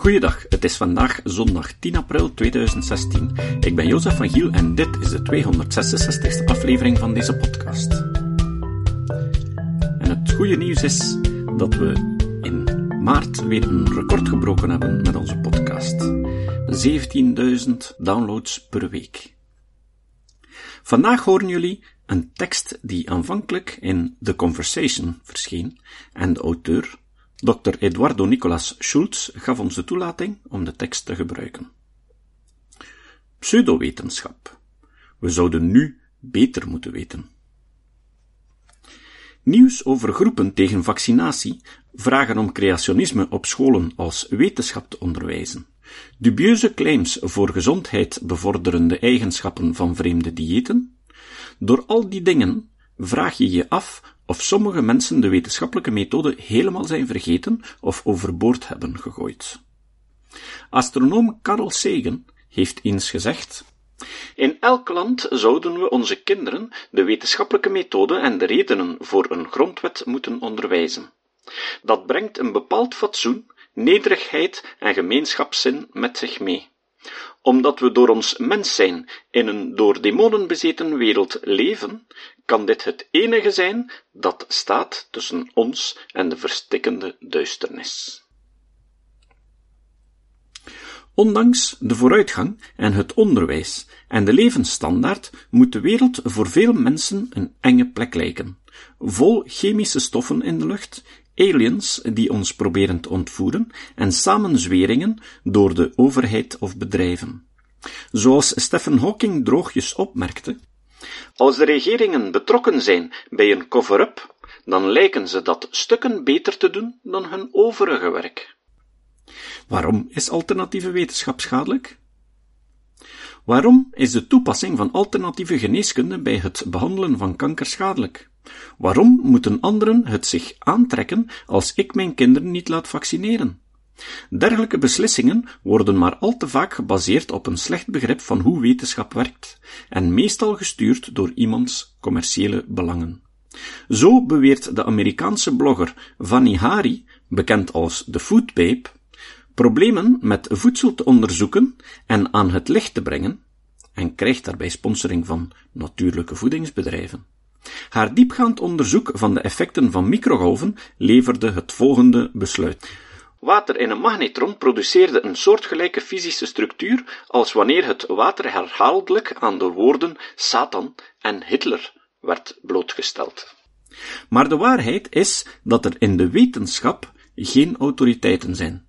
Goeiedag, het is vandaag zondag 10 april 2016. Ik ben Jozef van Giel en dit is de 266ste aflevering van deze podcast. En het goede nieuws is dat we in maart weer een record gebroken hebben met onze podcast. 17.000 downloads per week. Vandaag horen jullie een tekst die aanvankelijk in The Conversation verscheen en de auteur Dr. Eduardo Nicolas Schultz gaf ons de toelating om de tekst te gebruiken. Pseudowetenschap. We zouden nu beter moeten weten. Nieuws over groepen tegen vaccinatie vragen om creationisme op scholen als wetenschap te onderwijzen. Dubieuze claims voor gezondheid bevorderende eigenschappen van vreemde diëten. Door al die dingen vraag je je af of sommige mensen de wetenschappelijke methode helemaal zijn vergeten of overboord hebben gegooid. Astronoom Carl Sagan heeft eens gezegd in elk land zouden we onze kinderen de wetenschappelijke methode en de redenen voor een grondwet moeten onderwijzen. Dat brengt een bepaald fatsoen, nederigheid en gemeenschapszin met zich mee omdat we door ons mens zijn in een door demonen bezeten wereld leven, kan dit het enige zijn dat staat tussen ons en de verstikkende duisternis. Ondanks de vooruitgang en het onderwijs en de levensstandaard moet de wereld voor veel mensen een enge plek lijken, vol chemische stoffen in de lucht, aliens die ons proberen te ontvoeren en samenzweringen door de overheid of bedrijven. Zoals Stephen Hawking droogjes opmerkte, als de regeringen betrokken zijn bij een cover-up, dan lijken ze dat stukken beter te doen dan hun overige werk. Waarom is alternatieve wetenschap schadelijk? Waarom is de toepassing van alternatieve geneeskunde bij het behandelen van kanker schadelijk? Waarom moeten anderen het zich aantrekken als ik mijn kinderen niet laat vaccineren? Dergelijke beslissingen worden maar al te vaak gebaseerd op een slecht begrip van hoe wetenschap werkt, en meestal gestuurd door iemands commerciële belangen. Zo beweert de Amerikaanse blogger Vanni Hari, bekend als de Food Babe, problemen met voedsel te onderzoeken en aan het licht te brengen, en krijgt daarbij sponsoring van natuurlijke voedingsbedrijven. Haar diepgaand onderzoek van de effecten van microgolven leverde het volgende besluit. Water in een magnetron produceerde een soortgelijke fysische structuur als wanneer het water herhaaldelijk aan de woorden Satan en Hitler werd blootgesteld. Maar de waarheid is dat er in de wetenschap geen autoriteiten zijn.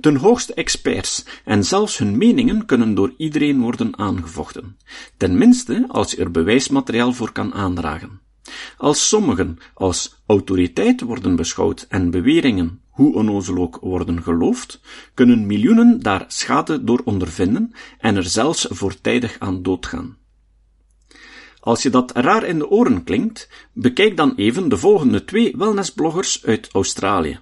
Ten hoogste experts en zelfs hun meningen kunnen door iedereen worden aangevochten, tenminste als je er bewijsmateriaal voor kan aandragen. Als sommigen als autoriteit worden beschouwd en beweringen, hoe onnozel ook, worden geloofd, kunnen miljoenen daar schade door ondervinden en er zelfs voortijdig aan doodgaan. Als je dat raar in de oren klinkt, bekijk dan even de volgende twee wellnessbloggers uit Australië.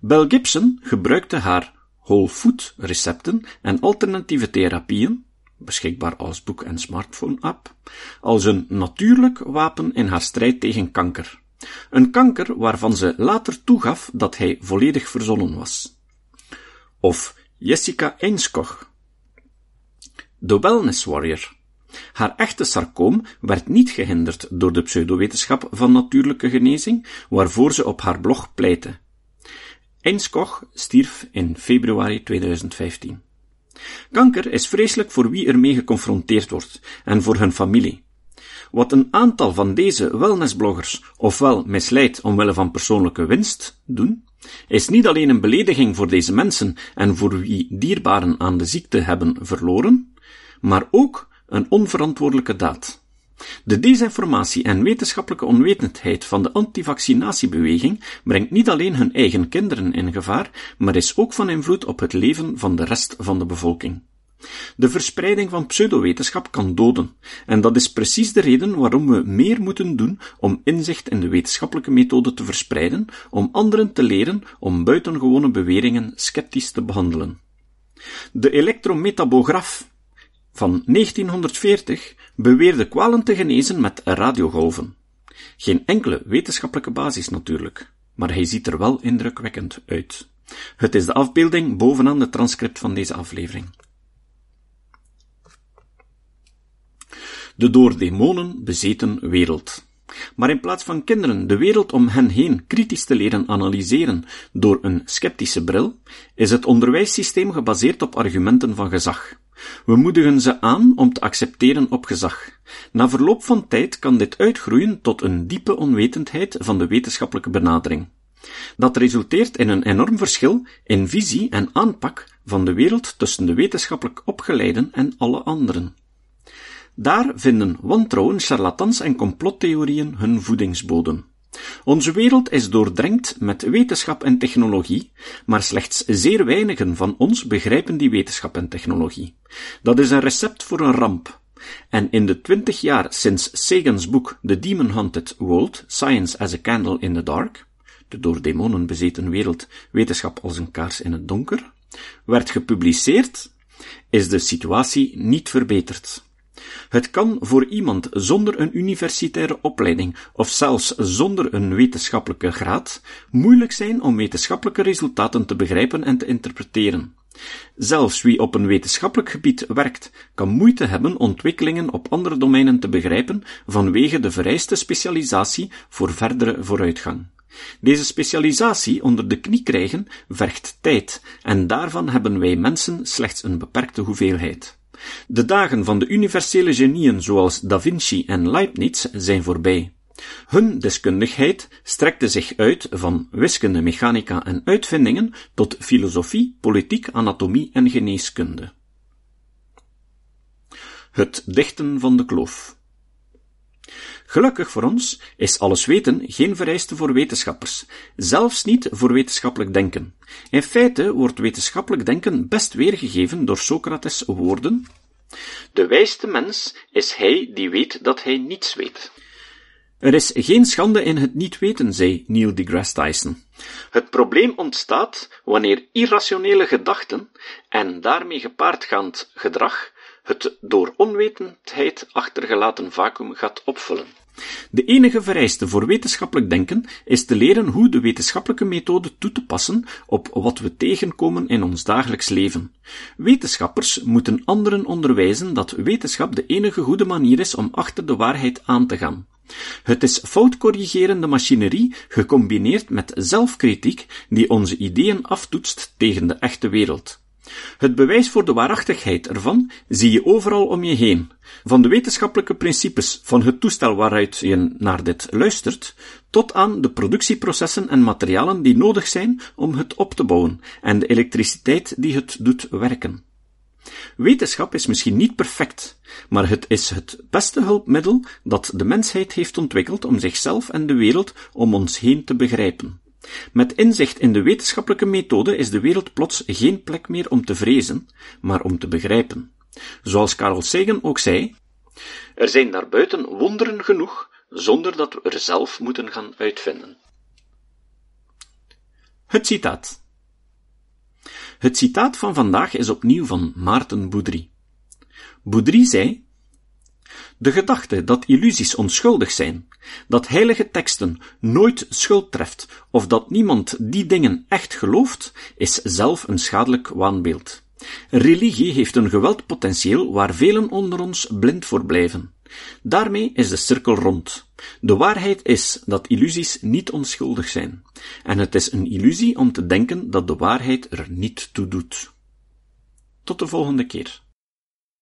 Bel Gibson gebruikte haar whole food recepten en alternatieve therapieën, beschikbaar als boek en smartphone-app, als een natuurlijk wapen in haar strijd tegen kanker. Een kanker waarvan ze later toegaf dat hij volledig verzonnen was. Of Jessica Einskoch, de wellness warrior. Haar echte sarcoom werd niet gehinderd door de pseudowetenschap van natuurlijke genezing, waarvoor ze op haar blog pleitte. Einskoch stierf in februari 2015. Kanker is vreselijk voor wie ermee geconfronteerd wordt en voor hun familie. Wat een aantal van deze wellnessbloggers ofwel misleidt omwille van persoonlijke winst doen, is niet alleen een belediging voor deze mensen en voor wie dierbaren aan de ziekte hebben verloren, maar ook een onverantwoordelijke daad. De desinformatie en wetenschappelijke onwetendheid van de antivaccinatiebeweging brengt niet alleen hun eigen kinderen in gevaar, maar is ook van invloed op het leven van de rest van de bevolking. De verspreiding van pseudowetenschap kan doden, en dat is precies de reden waarom we meer moeten doen om inzicht in de wetenschappelijke methode te verspreiden, om anderen te leren om buitengewone beweringen sceptisch te behandelen. De elektrometabograf van 1940 beweerde kwalen te genezen met radiogolven. Geen enkele wetenschappelijke basis natuurlijk, maar hij ziet er wel indrukwekkend uit. Het is de afbeelding bovenaan de transcript van deze aflevering. De door demonen bezeten wereld. Maar in plaats van kinderen de wereld om hen heen kritisch te leren analyseren door een sceptische bril, is het onderwijssysteem gebaseerd op argumenten van gezag. We moedigen ze aan om te accepteren op gezag. Na verloop van tijd kan dit uitgroeien tot een diepe onwetendheid van de wetenschappelijke benadering. Dat resulteert in een enorm verschil in visie en aanpak van de wereld tussen de wetenschappelijk opgeleiden en alle anderen. Daar vinden wantrouwen, charlatans en complottheorieën hun voedingsbodem. Onze wereld is doordrenkt met wetenschap en technologie, maar slechts zeer weinigen van ons begrijpen die wetenschap en technologie. Dat is een recept voor een ramp. En in de twintig jaar sinds Sagan's boek The Demon Hunted World, Science as a Candle in the Dark, de door demonen bezeten wereld, wetenschap als een kaars in het donker, werd gepubliceerd, is de situatie niet verbeterd. Het kan voor iemand zonder een universitaire opleiding of zelfs zonder een wetenschappelijke graad moeilijk zijn om wetenschappelijke resultaten te begrijpen en te interpreteren. Zelfs wie op een wetenschappelijk gebied werkt, kan moeite hebben ontwikkelingen op andere domeinen te begrijpen vanwege de vereiste specialisatie voor verdere vooruitgang. Deze specialisatie onder de knie krijgen vergt tijd en daarvan hebben wij mensen slechts een beperkte hoeveelheid. De dagen van de universele genieën zoals Da Vinci en Leibniz zijn voorbij. Hun deskundigheid strekte zich uit van wiskunde, mechanica en uitvindingen tot filosofie, politiek, anatomie en geneeskunde. Het dichten van de kloof. Gelukkig voor ons is alles weten geen vereiste voor wetenschappers, zelfs niet voor wetenschappelijk denken. In feite wordt wetenschappelijk denken best weergegeven door Socrates' woorden: De wijste mens is hij die weet dat hij niets weet. Er is geen schande in het niet weten, zei Neil deGrasse Tyson. Het probleem ontstaat wanneer irrationele gedachten en daarmee gepaardgaand gedrag het door onwetendheid achtergelaten vacuüm gaat opvullen. De enige vereiste voor wetenschappelijk denken is te leren hoe de wetenschappelijke methode toe te passen op wat we tegenkomen in ons dagelijks leven. Wetenschappers moeten anderen onderwijzen dat wetenschap de enige goede manier is om achter de waarheid aan te gaan. Het is foutcorrigerende machinerie gecombineerd met zelfkritiek die onze ideeën aftoetst tegen de echte wereld. Het bewijs voor de waarachtigheid ervan zie je overal om je heen. Van de wetenschappelijke principes van het toestel waaruit je naar dit luistert, tot aan de productieprocessen en materialen die nodig zijn om het op te bouwen en de elektriciteit die het doet werken. Wetenschap is misschien niet perfect, maar het is het beste hulpmiddel dat de mensheid heeft ontwikkeld om zichzelf en de wereld om ons heen te begrijpen. Met inzicht in de wetenschappelijke methode is de wereld plots geen plek meer om te vrezen, maar om te begrijpen. Zoals Carl Sagan ook zei, er zijn daarbuiten wonderen genoeg, zonder dat we er zelf moeten gaan uitvinden. Het citaat. Het citaat van vandaag is opnieuw van Maarten Boudry. Boudry zei, de gedachte dat illusies onschuldig zijn, dat heilige teksten nooit schuld treft of dat niemand die dingen echt gelooft, is zelf een schadelijk waanbeeld. Religie heeft een geweldpotentieel waar velen onder ons blind voor blijven. Daarmee is de cirkel rond. De waarheid is dat illusies niet onschuldig zijn. En het is een illusie om te denken dat de waarheid er niet toe doet. Tot de volgende keer.